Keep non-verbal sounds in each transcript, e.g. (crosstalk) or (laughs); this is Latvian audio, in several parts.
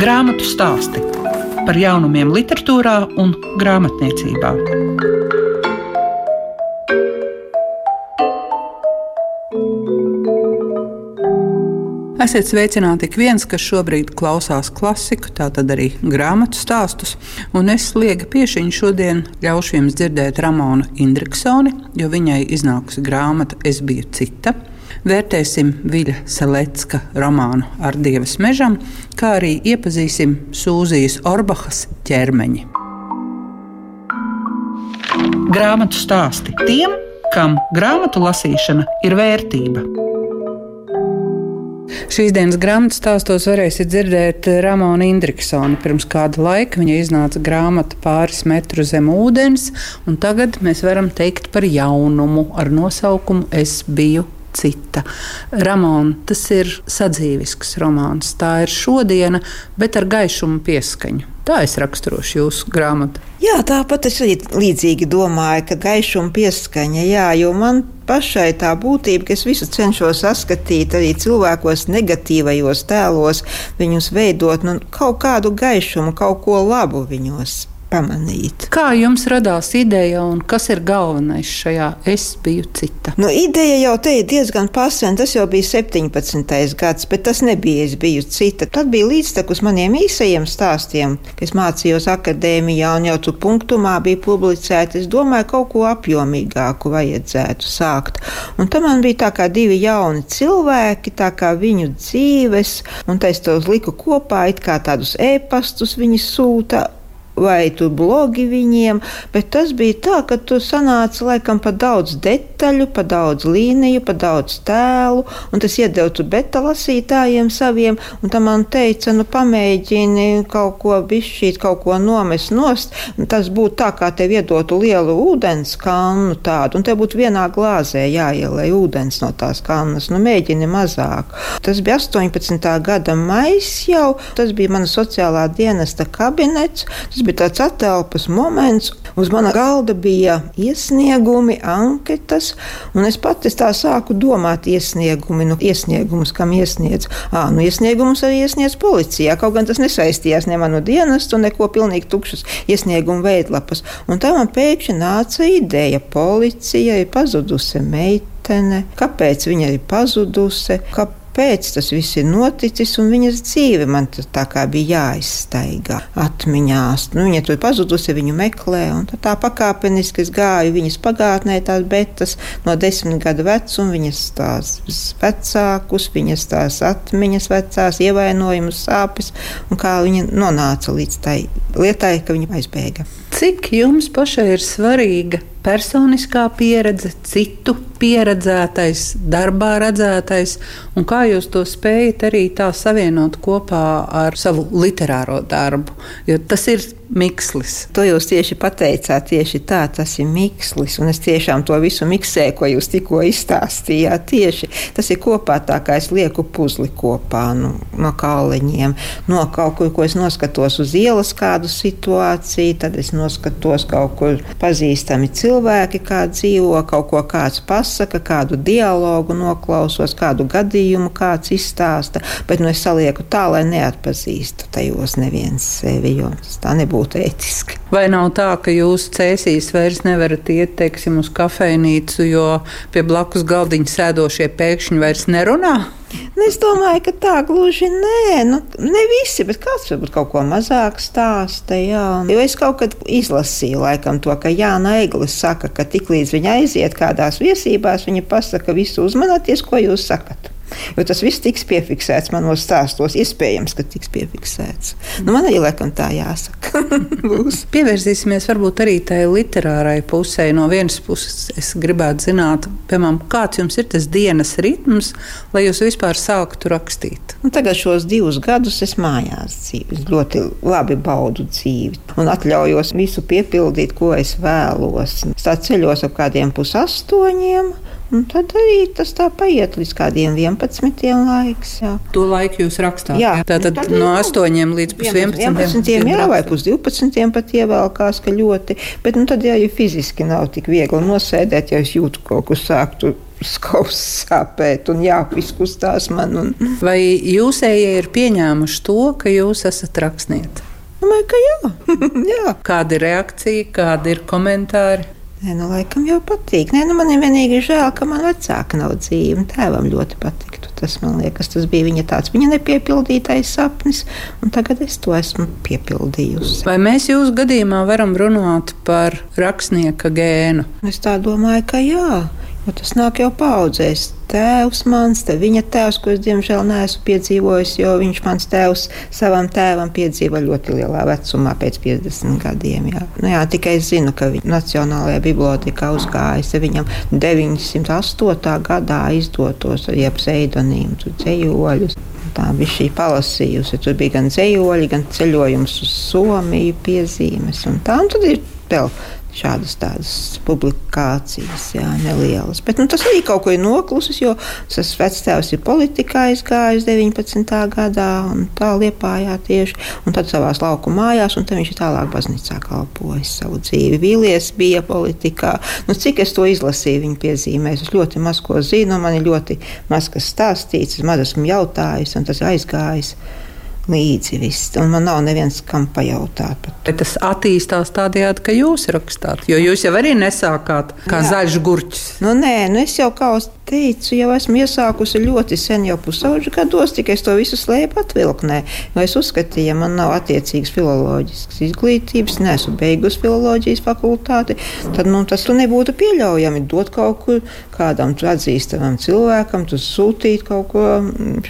Grāmatu stāsti par jaunumiem, literatūrā un grāmatniecībā. Esiet sveicināti ik viens, kas šobrīd klausās klasiku, tātad arī grāmatu stāstus. Un es liegu piešiņu šodien ļaušu jums dzirdēt Ramonu Indriksoni, jo viņai iznākusi grāmata Es biju cita. Vērtēsim Viļa Selecka romānu Ar dievas mežam, kā arī iepazīsim Sūzijas Orbahas ķermeņi. Grāmatu stāsti tiem, kam grāmatu lasīšana ir vērtība. Šīs dienas grāmatas stāstos varēsiet dzirdēt Ramonu Indriksonu. Pirms kāda laika viņa iznāca grāmata pāris metru zem ūdens, un tagad mēs varam teikt par jaunumu ar nosaukumu Es biju cita. Ramona, tas ir sadzīvisks romāns. Tā ir šodiena, bet ar gaišumu pieskaņu. Tā es raksturošu jūsu grāmatu. Jā, tāpat es arī līdzīgi domāju, ka gaišuma pieskaņa, jā, jo man pašai tā būtība, ka es visu cenšos saskatīt arī cilvēkos negatīvajos tēlos, viņus veidot nu, kaut kādu gaišumu, kaut ko labu viņos pamanīt. Kā jums radās ideja un kas ir galvenais šajā es biju cita? Nu, ideja jau te ir diezgan pasena. Tas jau bija 17. gads, bet tas nebija es biju cita. Tad bija līdztekus maniem īsajiem stāstiem, kad es mācījos akadēmijā un jau tur punktumā bija publicēti. Es domāju, kaut ko apjomīgāku vajadzētu sākt. Un tam man bija tā kā divi jauni cilvēki, tā kā viņu dzīves, un es tos liku kopā, it kā tādus ēpastus viņi sūta vai tu blogi viņiem, bet tas bija tā, ka tu sanāci laikam pa daudz detaļu, pa daudz līniju, pa daudz tēlu, un tas iedeva tu beta lasītājiem saviem, un tam man teica, nu pamēģini kaut ko bišķīt, kaut ko nomest nost, tas būtu tā, kā tev iedotu lielu ūdens kannu tādu, un tev būtu vienā glāzē jāielai ūdens no tās kannas, nu mēģini mazāk. Tas bija 18. gada mais jau, tas bija mana sociālā dienesta kabinets, tas bija bija tāds atelpas moments. Uz mana galda bija iesniegumi, anketas, un es pati tā sāku domāt, iesniegumi, nu, iesniegumus, kam iesniedz. À, nu, iesniegumus arī iesniedz policijā, kaut gan tas nesaistījās ne manu dienestu, neko pilnīgi tukšas iesniegumu veidlapas. Un tā man pēkšņi nāca ideja, policija ir pazudusi meitene, kāpēc viņa ir pazudusi, kāpēc kāpēc tas viss ir noticis, un viņas dzīve man tā kā bija jāizstaigā atmiņās. Nu, viņa tur pazudusi, viņu meklē, un tā, tā pakāpeniski es gāju viņas pagātnē, tās betas no desmit gadu vecuma, viņas tās vecākus, viņas tās atmiņas vecās, ievainojumus, sāpes, un kā viņa nonāca līdz tai lietai, ka viņa aizbēga. Cik jums pašai ir svarīga personiskā pieredze, citu pieredzētais, darbā redzētais, un kā jūs to spējat arī tā savienot kopā ar savu literāro darbu? Jo tas ir mikslis. To jūs tieši pateicāt, tieši tā, tas ir mikslis, un es tiešām to visu miksēju, ko jūs tikko izstāstījāt. Tieši tas ir kopā tā, kā es lieku puzli kopā nu, no kāleņiem, no kaut kur, ko es noskatos uz ielas kādu situāciju, tad es noskatos kaut kur pazīstami cilvēki kā dzīvo, kaut ko kāds pasaka, kādu dialogu noklausos, kādu gadījumu kāds izstāsta, bet nu es salieku tā, lai neatpazīstu tajos neviens sevi, jo tas tā nebūtu ētiski. Vai nav tā, ka jūs cēsīs vairs nevarat iet, teiksim, uz kafejnīcu, jo pie blakus galdiņa sēdošie pēkšņi vairs nerunā? Nu, es domāju, ka tā gluži nē, nu, ne visi, bet kāds varbūt kaut ko mazāk stāsta. Jā. Jo es kaut kad izlasīju laikam, to, ka Jāna Eiglis saka, ka tiklīdz viņa aiziet kādās viesībās, viņa pasaka visu uzmanieties, ko jūs sakat. Jo tas viss tiks piefiksēts manos stāstos. Iespējams, ka tiks piefiksēts. Nu, man arī laikam tā jāsaka. (laughs) Pievērsīsimies varbūt arī tai literārai pusē. No vienas puses, es gribētu zināt, piemēram, kāds jums ir tas dienas ritms, lai jūs vispār sāktu rakstīt. Nu, tagad šos divus gadus es mājās dzīvoju. Ļoti labi baudu dzīvi un atļaujos visu piepildīt, ko es vēlos. Es tā ceļos ap kādiem pusastoņiem. Un tad arī tas tā paiet līdz kādiem 11. laiks. Jā. To laiku jūs rakstāt? Jā, tā tad no 8 līdz 11. 11. Jā, vai pus 12. pat ievēlkās, ka ļoti. Bet nu, tad, ja jau fiziski nav tik viegli nosēdēt, ja es jūtu kaut ko sāktu skausts sāpēt un jāpiskustās man. Un... Vai jūsējie ir pieņēmuši to, ka jūs esat rakstniece? Domāju, ka jā. (laughs) jā. Kāda ir reakcija, kādi ir komentāri? Nē, nu, laikam jau patīk. Nē, nu, man ir vienīgi žēl, ka man vecāka nav dzīva. Tēvam ļoti patiktu. Tas man liekas, tas bija viņa tāds viņa nepiepildītais sapnis, un tagad es to esmu piepildījusi. Vai mēs jūsu gadījumā varam runāt par rakstnieka gēnu? Es tā domāju, ka jā. Jo tas nāk jau paudzēs. Tēvs mans, te viņa tēvs, ko es diemžēl neesmu piedzīvojis, jo viņš mans tēvs savam tēvam piedzīvoja ļoti lielā vecumā, pēc 50 gadiem. Jā. Nu, jā, tikai es zinu, ka viņa Nacionālajā bibliotekā uzgājis viņam 908. gadā izdotos jeb pseidonīmu dzējoļus. Tā bija šī palasījusi. Tur bija gan dzējoļi, gan ceļojums uz Somiju, piezīmes un tā. Un tad ir vēl šādas tādas publikācijas, jā, nelielas. Bet nu, tas arī kaut ko ir noklusis, jo tas vectēvs ir politikā aizgājis 19. gadā un tā liepājā tieši, un tad savās lauku mājās, un tad viņš ir tālāk baznīcā kalpojis savu dzīvi. Vīlies bija politikā. Nu, cik es to izlasīju viņa piezīmēs, es ļoti maz ko zinu, man ir ļoti maz kas stāstīts, es maz esmu jautājis, un tas aizgājis līdzi viss. Un man nav neviens, kam pajautāt. Bet tas attīstās tādējādi, ka jūs rakstāt, jo jūs jau arī nesākāt kā Jā. zaļš gurķis. Nu, nē, nu es jau kā uz teicu, jau esmu iesākusi ļoti sen, jau pusauģu gados, tikai es to visu slēpu atvilknē. Jo es uzskatīju, ja man nav attiecīgas filoloģiskas izglītības, neesmu beigusi filoloģijas fakultāti, tad nu, tas nebūtu pieļaujami dot kaut kur kādam atzīstamam cilvēkam, tu sūtīt kaut ko,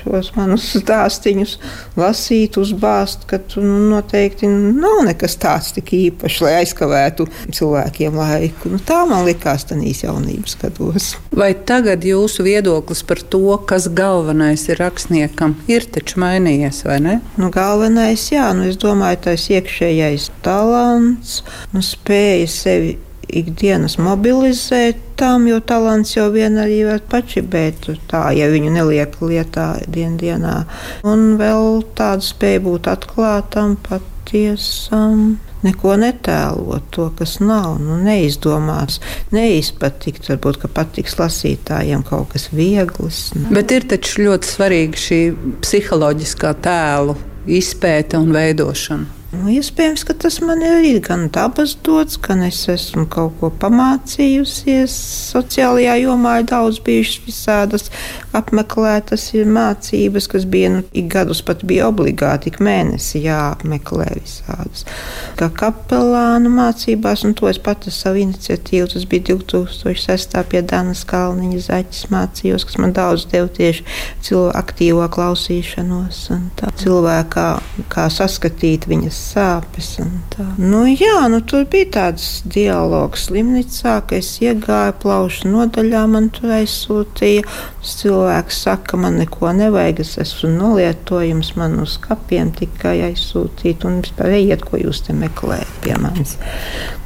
šos manus (laughs) stāstīņus, lasīt, uzbāzt, ka tu nu, noteikti nav nekas tāds tik īpašs, lai aizkavētu cilvēkiem laiku. Nu, tā man likās tanīs jaunības gados. Vai tagad jūsu viedoklis par to, kas galvenais ir rakstniekam, ir taču mainījies, vai ne? Nu, galvenais, jā, nu, es domāju, tas iekšējais talants, nu, spēja sevi ikdienas mobilizēt tam, jo talants jau vien arī var pačibēt tā, ja viņu neliek lietā dien dienā. Un vēl tāda spēja būt atklātam, patiesam neko netēlot, to, kas nav, nu, neizdomās, neizpatikt. Varbūt, patiks lasītājiem kaut kas viegls. Bet ir taču ļoti svarīga šī psiholoģiskā tēlu izpēte un veidošana. Nu, iespējams, ka tas man ir gan dabas dots, gan es esmu kaut ko pamācījusies. Sociālajā jomā ir daudz bijušas visādas apmeklētas mācības, kas bija nu, ik gadus pat bija obligāti, ik mēnesi jāapmeklē visādas. Kā kapelāna mācībās, un to es pati savu iniciatīvu, tas bija 2006. pie Danas Kalniņa zaķis mācījos, kas man daudz deva tieši cilvēku aktīvo klausīšanos un tā cilvēkā, kā saskatīt viņas sāpes. Nu, jā, nu, tur bija tāds dialogs slimnīcā, ka es iegāju plaušu nodaļā, man tur aizsūtīja. Cilvēks saka, man neko nevajag, es esmu nolietojums, man uz kapiem tikai aizsūtīt, un vispār ejiet, ko jūs te meklējat pie manis.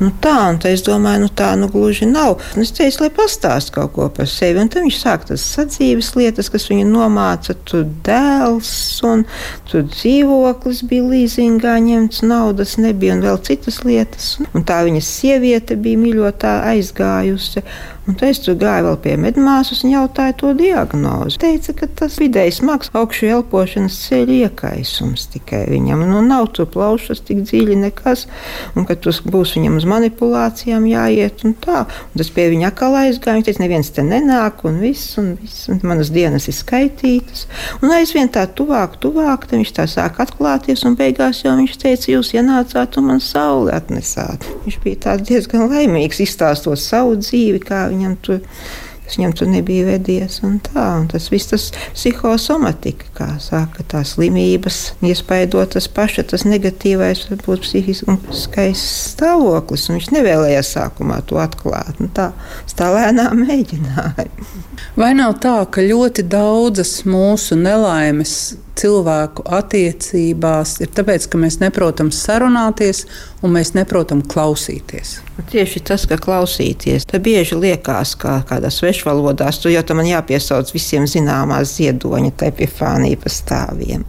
Nu, tā, un tā es domāju, nu tā nu gluži nav. Un es teicu, lai pastāst kaut ko par sevi, un tad viņš sāk tas sadzīves lietas, kas viņu nomāca, tur dēls, un tur dzīvoklis bija līzingā ņemts ņemts, naudas nebija un vēl citas lietas. Un tā viņas sieviete bija mīļotā aizgājusi. Un tad es tur gāju vēl pie medmāsas un jautāju to diagnozi. Teica, ka tas vidēji smags augšu elpošanas ceļu iekaisums tikai viņam. Nu, nav tur plaušas tik dziļi nekas, un ka tas būs viņam uz manipulācijām jāiet un tā. Un tas pie viņa atkal aizgāja. Viņš teica, neviens te nenāk un viss, un viss, un manas dienas ir skaitītas. Un aizvien tā tuvāk, tuvāk, tad viņš tā sāk atklāties, un beigās jau viņš teica, jūs ienācāt un man sauli atnesāt. Viņš bija diezgan laimīgs, izstāstot savu dzīvi, kā viņam tur. Tas viņam tur nebija vedies. Un tā, un tas viss tas psihosomatika, kā saka, tās slimības, iespaidot tas paša, tas negatīvais, varbūt psihiskais stāvoklis. Viņš nevēlējās sākumā to atklāt. Tā, tā lēnām mēģināja. Vai nav tā, ka ļoti daudzas mūsu nelaimes cilvēku attiecībās ir tāpēc, ka mēs neprotam sarunāties un mēs neprotam klausīties. Tieši tas, ka klausīties, tad bieži liekas, ka kādā svešvalodās tu jau tam jāpiesauc visiem zināmās ziedoņa, tā epifānija pa stāviem.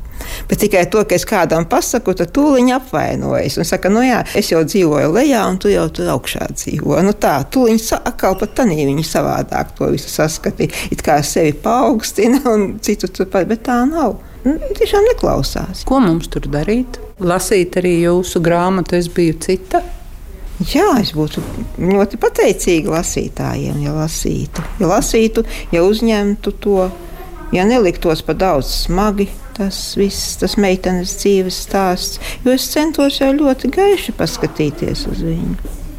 Bet tikai to, ka es kādam pasaku, tad tūlīt apvainojas. Un saka, nu jā, es jau dzīvoju lejā, un tu jau tur augšā dzīvo. Nu tā, tūlīt atkal pat tanī viņi savādāk to visu saskatīja. It kā sevi paaugstina un citu turpat, bet tā nav. Nu, tiešām neklausās. Ko mums tur darīt? Lasīt arī jūsu grāmatu, es biju cita. Jā, es būtu ļoti pateicīga lasītājiem, ja lasītu, ja, lasītu, ja uzņemtu to, ja neliktos pa daudz smagi. Tas viss, tas meitenes dzīves stāsts, jo es centos jau ļoti gaiši paskatīties uz viņu.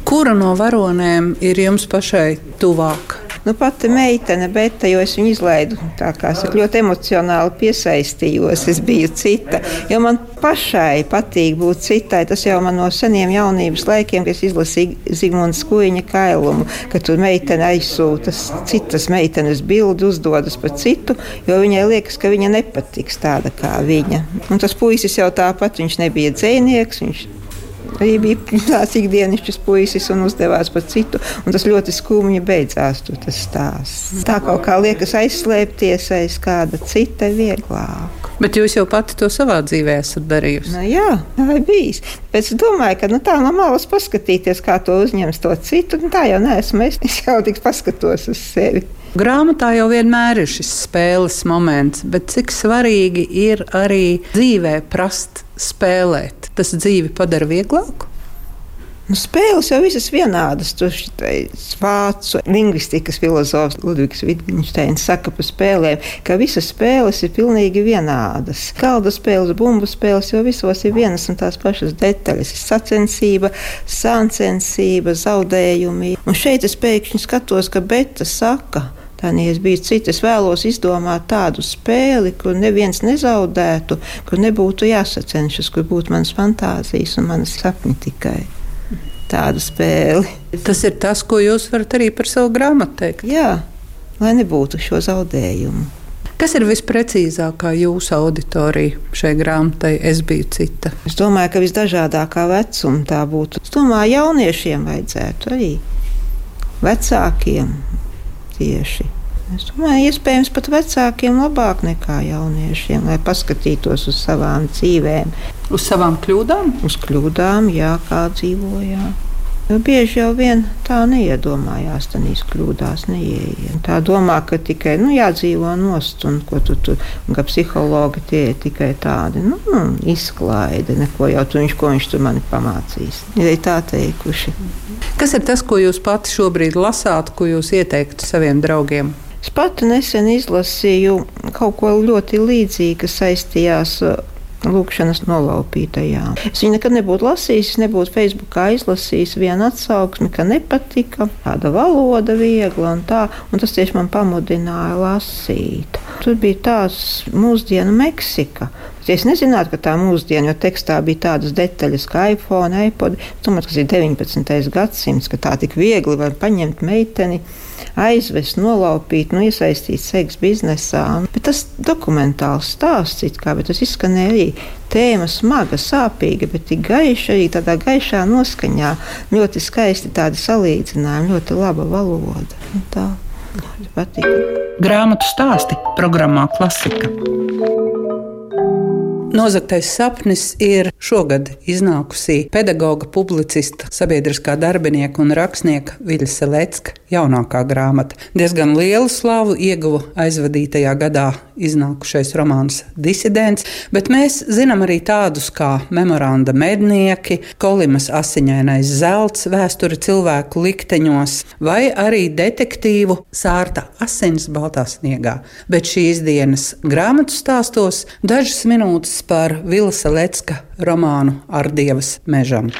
Kura no varonēm ir jums pašai tuvāka? Nu, pati meitene, bet jo es viņu izlaidu tā kā saka, ļoti emocionāli piesaistījos. Es biju cita, jo man pašai patīk būt citai. Tas jau man no seniem jaunības laikiem, kad es izlasīju Zigmunds Kuiņa kailumu, ka tur meitene aizsūta citas meitenes bildi, uzdodas par citu, jo viņai liekas, ka viņa nepatiks tāda kā viņa. Un tas puisis jau tāpat, viņš nebija dzēnieks, viņš Arī bija tāds ikdienišķis puisis un uzdevās par citu. Un tas ļoti skumji beidzās. Tas stāsts. Tā kaut kā liekas aizslēpties aiz kāda cita vieglāk. Bet jūs jau pati to savā dzīvē esat darījusi. Nu, jā, tā ir bijis. Pēc es domāju, ka nu, tā no malas paskatīties, kā to uzņems to citu, nu, tā jau neesmu. Es, es jau tik paskatos uz sevi. Grāmatā jau vienmēr ir šis spēles moments, bet cik svarīgi ir arī dzīvē prast spēlēt. Tas dzīvi padara vieglāku. Nu, spēles jau visas vienādas. Tur vācu lingvistikas filozofs Ludvigs Wittgensteins saka par spēlēm, ka visas spēles ir pilnīgi vienādas. Kalda spēles, bumbu spēles jau visos ir vienas un tās pašas detaļas. Ir sacensība, sāncensība, zaudējumi. Un šeit es pēkšņi skatos, ka Beta saka, Tādēļ es biju cits. Es vēlos izdomāt tādu spēli, kur neviens nezaudētu, kur nebūtu jāsacenšas, kur būtu manas fantāzijas un manas sapņi tikai. Tādu spēli. Tas ir tas, ko jūs varat arī par savu grāmatu teikt. Jā, lai nebūtu šo zaudējumu. Kas ir visprecīzākā jūsu auditorija šai grāmatai? Es biju cita. Es domāju, ka visdažādākā vecuma tā būtu. Es domāju, jauniešiem vajadzētu arī vecākiem, tieši. Es domāju, iespējams, pat vecākiem labāk nekā jauniešiem, lai paskatītos uz savām dzīvēm. Uz savām kļūdām? Uz kļūdām, jā, kā dzīvojām. Jo bieži jau vien tā neiedomājās, tādās kļūdās neieiet. Tā domā, ka tikai nu, jādzīvo nost, un tu tur, un ka psihologi tie ir tikai tādi nu, nu, izklaide, neko jau tu viņš, ko viņš tur mani pamācīs. Ir tā teikuši. Kas ir tas, ko jūs pati šobrīd lasāt, ko jūs ieteiktu saviem draugiem? Es pati nesen izlasīju kaut ko ļoti līdzīgu, kas saistījās ar lūkšanas nolaupītajām. Es viņu nekad nebūtu lasījis, nebūtu Facebookā izlasījis vienu atsauksmi, ka nepatika, tāda valoda viegla un tā, un tas tieši man pamudināja lasīt. Tur bija tāds mūsdienu Meksika. Es nezinātu, ka tā mūsdiena, jo tekstā bija tādas detaļas kā iPhone, iPod. Domāju, tas ir 19. gadsimts, ka tā tik viegli var paņemt meiteni aizvest, nolaupīt, nu, iesaistīt seksa biznesā. Bet tas dokumentāls stāsts, kā, tas izskanēja arī tēma smaga, sāpīga, bet tik gaiša, arī tādā gaišā noskaņā. Ļoti skaisti tādi salīdzinājumi, ļoti laba valoda. Nu, tā ļoti patīk. Grāmatu stāsti programmā Klasika. Nozagtais sapnis ir šogad iznākusi pedagoga, publicista, sabiedriskā darbinieka un rakstnieka Viļa Selecka jaunākā grāmata. Diezgan lielu slavu ieguva aizvadītajā gadā iznākušais romāns Disidents, bet mēs zinām arī tādus kā memoranda mednieki, Kolimas asiņainais zelts, vēsture cilvēku likteņos, vai arī detektīvu sārta asins baltā sniegā. Bet šīs dienas grāmatu stāstos dažas minūtes par Vilsa Lecka romānu Ar dievas mežam.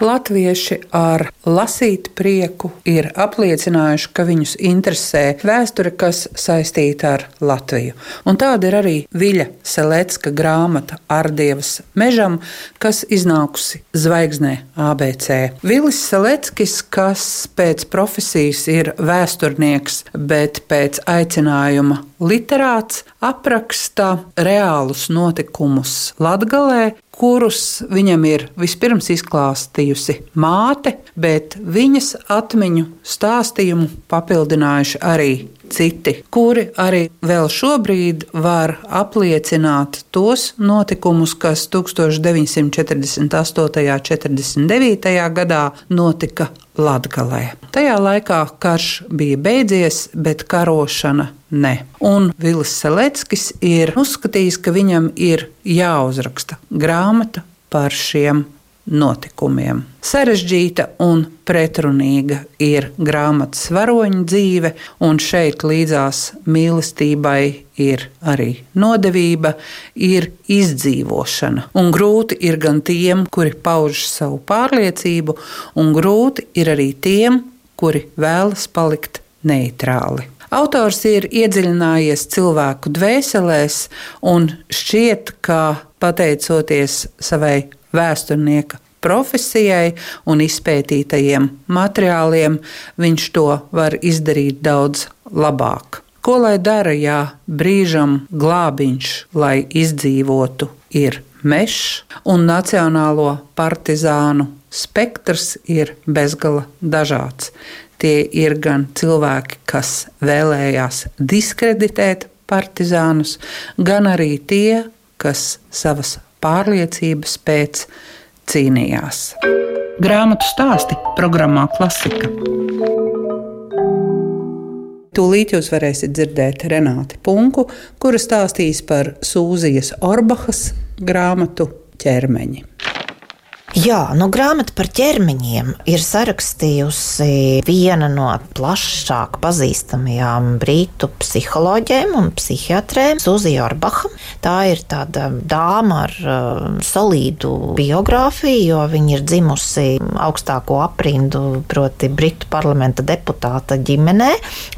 Latvieši ar lasīt prieku ir apliecinājuši, ka viņus interesē vēsture, kas saistīta ar Latviju. Un tāda ir arī Viļa Selecka grāmata Ardievas mežam, kas iznākusi zvaigznē ABC. Vilis Seleckis, kas pēc profesijas ir vēsturnieks, bet pēc aicinājuma literāts, apraksta reālus notikumus Latgalē, kurus viņam ir vispirms izklāstījusi māte, bet viņas atmiņu stāstījumu papildinājuši arī citi, kuri arī vēl šobrīd var apliecināt tos notikumus, kas 1948. un 49. gadā notika Latgalē. Tajā laikā karš bija beidzies, bet karošana ne. Un Vilis Seleckis ir uzskatījis, ka viņam ir jāuzraksta grāmata par šiem notikumiem. Sarežģīta un pretrunīga ir grāmatas varoņa dzīve, un šeit līdzās mīlestībai ir arī nodevība, ir izdzīvošana. Un grūti ir gan tiem, kuri pauž savu pārliecību, un grūti ir arī tiem, kuri vēlas palikt neitrāli. Autors ir iedziļinājies cilvēku dvēselēs, un šķiet, ka pateicoties savai vēsturnieka profesijai un izpētītajiem materiāliem, viņš to var izdarīt daudz labāk. Ko lai dara, ja brīžam glābiņš, lai izdzīvotu, ir mežs un nacionālo partizānu spektrs ir bezgala dažāds. Tie ir gan cilvēki, kas vēlējās diskreditēt partizānus, gan arī tie, kas savas pārliecības pēc cīnījās. Grāmatu stāsti programmā Klasika. Tūlīt jūs varēsiet dzirdēt Renāti Punku, kura stāstīs par Sūzijas Orbahas grāmatu ķermeņi. Jā, nu, grāmata par ķermeņiem ir sarakstījusi viena no plašāk pazīstamajām brītu psiholoģiem un psihiatrēm, Suzija Orbaha. Tā ir tāda dāma ar uh, solīdu biogrāfiju, jo viņa ir dzimusi augstāko aprindu, proti, Britu parlamenta deputāta ģimenē,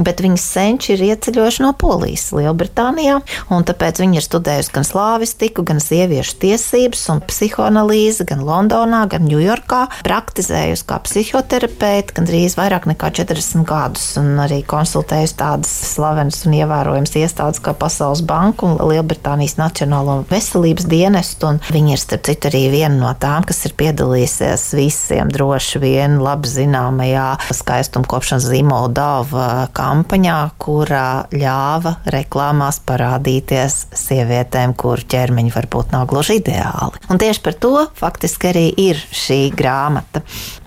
bet viņas senči ir ieceļojuši no Polijas, Lielbritānijā, un tāpēc viņa ir studējusi gan slāvistiku, gan sieviešu tiesības un psihoanalīzi, gan Londonā. Londonā, gan Ņujorkā, praktizējusi kā psihoterapeite gandrīz vairāk nekā 40 gadus, un arī konsultējusi tādas slavenas un ievērojamas iestādes kā Pasaules banka un Lielbritānijas Nacionālo veselības dienestu. Viņa ir starp citu arī viena no tām, kas ir piedalījusies visiem droši vien labi zināmajā skaistumkopšanas zīmola dāva kampaņā, kurā ļāva reklāmās parādīties sievietēm, kuru ķermeņi varbūt nav gluži ideāli. Un tieši par to faktiski arī ir šī grāmata.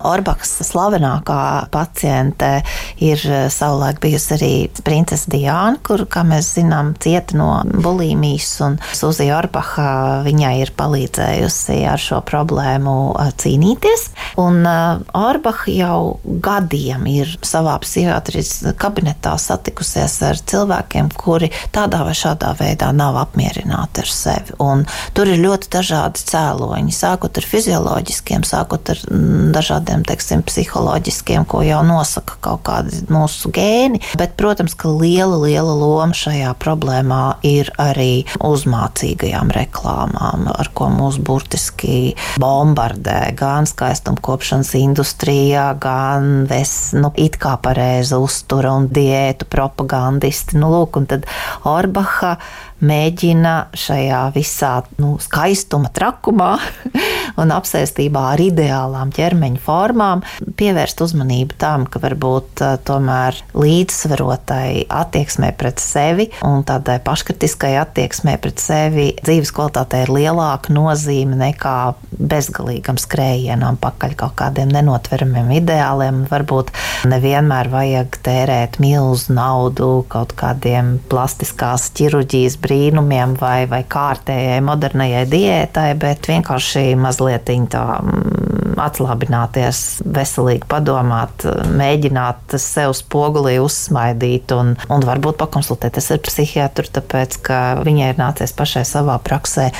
Orbaks slavenākā paciente ir eh, savulaik bijusi arī princese Diana, kur, kā mēs zinām, cieta no bulimijas, un Suzija Orbaha viņai ir palīdzējusi ar šo problēmu eh, cīnīties. Un eh, Orbaha jau gadiem ir savā psihiatrijas kabinetā satikusies ar cilvēkiem, kuri tādā vai šādā veidā nav apmierināti ar sevi. Un tur ir ļoti dažādi cēloņi, sākot ar fizioloģiju fizioloģiskiem, sākot ar mm, dažādiem, teiksim, psiholoģiskiem, ko jau nosaka kaut kādi mūsu gēni. Bet, protams, ka liela, liela loma šajā problēmā ir arī uzmācīgajām reklāmām, ar ko mūs burtiski bombardē gan skaistumkopšanas industrijā, gan ves, nu, it kā pareiza uztura un diētu propagandisti. Nu, lūk, un tad Orbaha mēģina šajā visā nu, skaistuma trakumā (laughs) un apsēstībā ar ideālām ķermeņa formām pievērst uzmanību tam, ka varbūt eh, tomēr līdzsvarotai attieksmē pret sevi un tādai paškritiskai attieksmē pret sevi dzīves kvalitātei ir lielāka nozīme nekā bezgalīgam skrējienam pakaļ kaut kādiem nenotveramiem ideāliem. Varbūt nevienmēr vajag tērēt milzu naudu kaut kādiem plastiskās ķirurģijas brīnumiem vai, vai kārtējai modernajai diētai, bet vienkārši mazliet tā mm, atslābināties, veselīgi padomāt, mēģināt sev spogulī uzsmaidīt un, un varbūt pakonsultēties ar psihiatru, tāpēc ka viņai ir nācies pašai savā praksē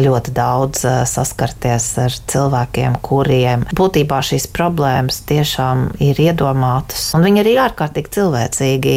ļoti daudz eh, saskarties ar cilvēkiem, kuriem būtībā šīs problēmas tiešām ir iedomātas. Un viņi arī ārkārtīgi cilvēcīgi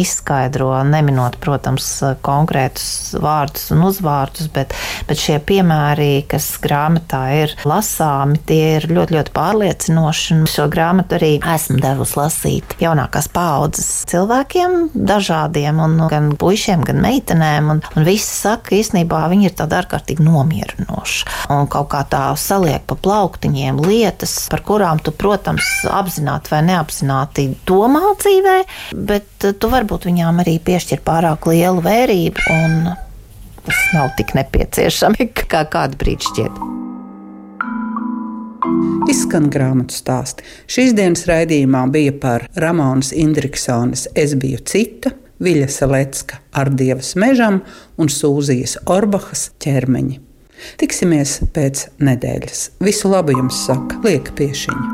izskaidro, neminot, protams, konkrētus vārdus un uzvārdus, bet, bet šie piemēri, kas grāmatā ir lasāmi, tie ir ļoti, ļoti pārliecinoši. Un šo grāmatu arī esmu devusi lasīt jaunākās paaudzes cilvēkiem, dažādiem, un gan puišiem, gan meitenēm. Un, un visi saka, ka īstenībā viņi ir tādi ārkārtīgi nomierinošs. Un kaut kā tā saliek pa plauktiņiem lietas, par kurām tu, protams, apzināti vai neapzināti domā dzīvē, bet tu varbūt viņām arī piešķir pārāk lielu vērību, un tas nav tik nepieciešami, (laughs) kā kādu brīdi šķiet. Izskan grāmatu stāsti. Šīs dienas raidījumā bija par Ramonas Indriksonas Es biju cita, Viļa Salecka ar Dievas mežam un Sūzijas Orbahas ķermeņi. Tiksimies pēc nedēļas. Visu labu jums saka Lieka Piešiņa.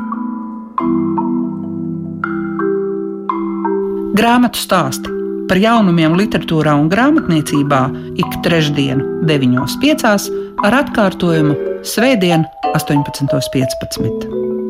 Grāmatu stāsti par jaunumiem literatūrā un grāmatniecībā ik trešdien, 9.5. ar atkārtojumu Svētdien, 18.15.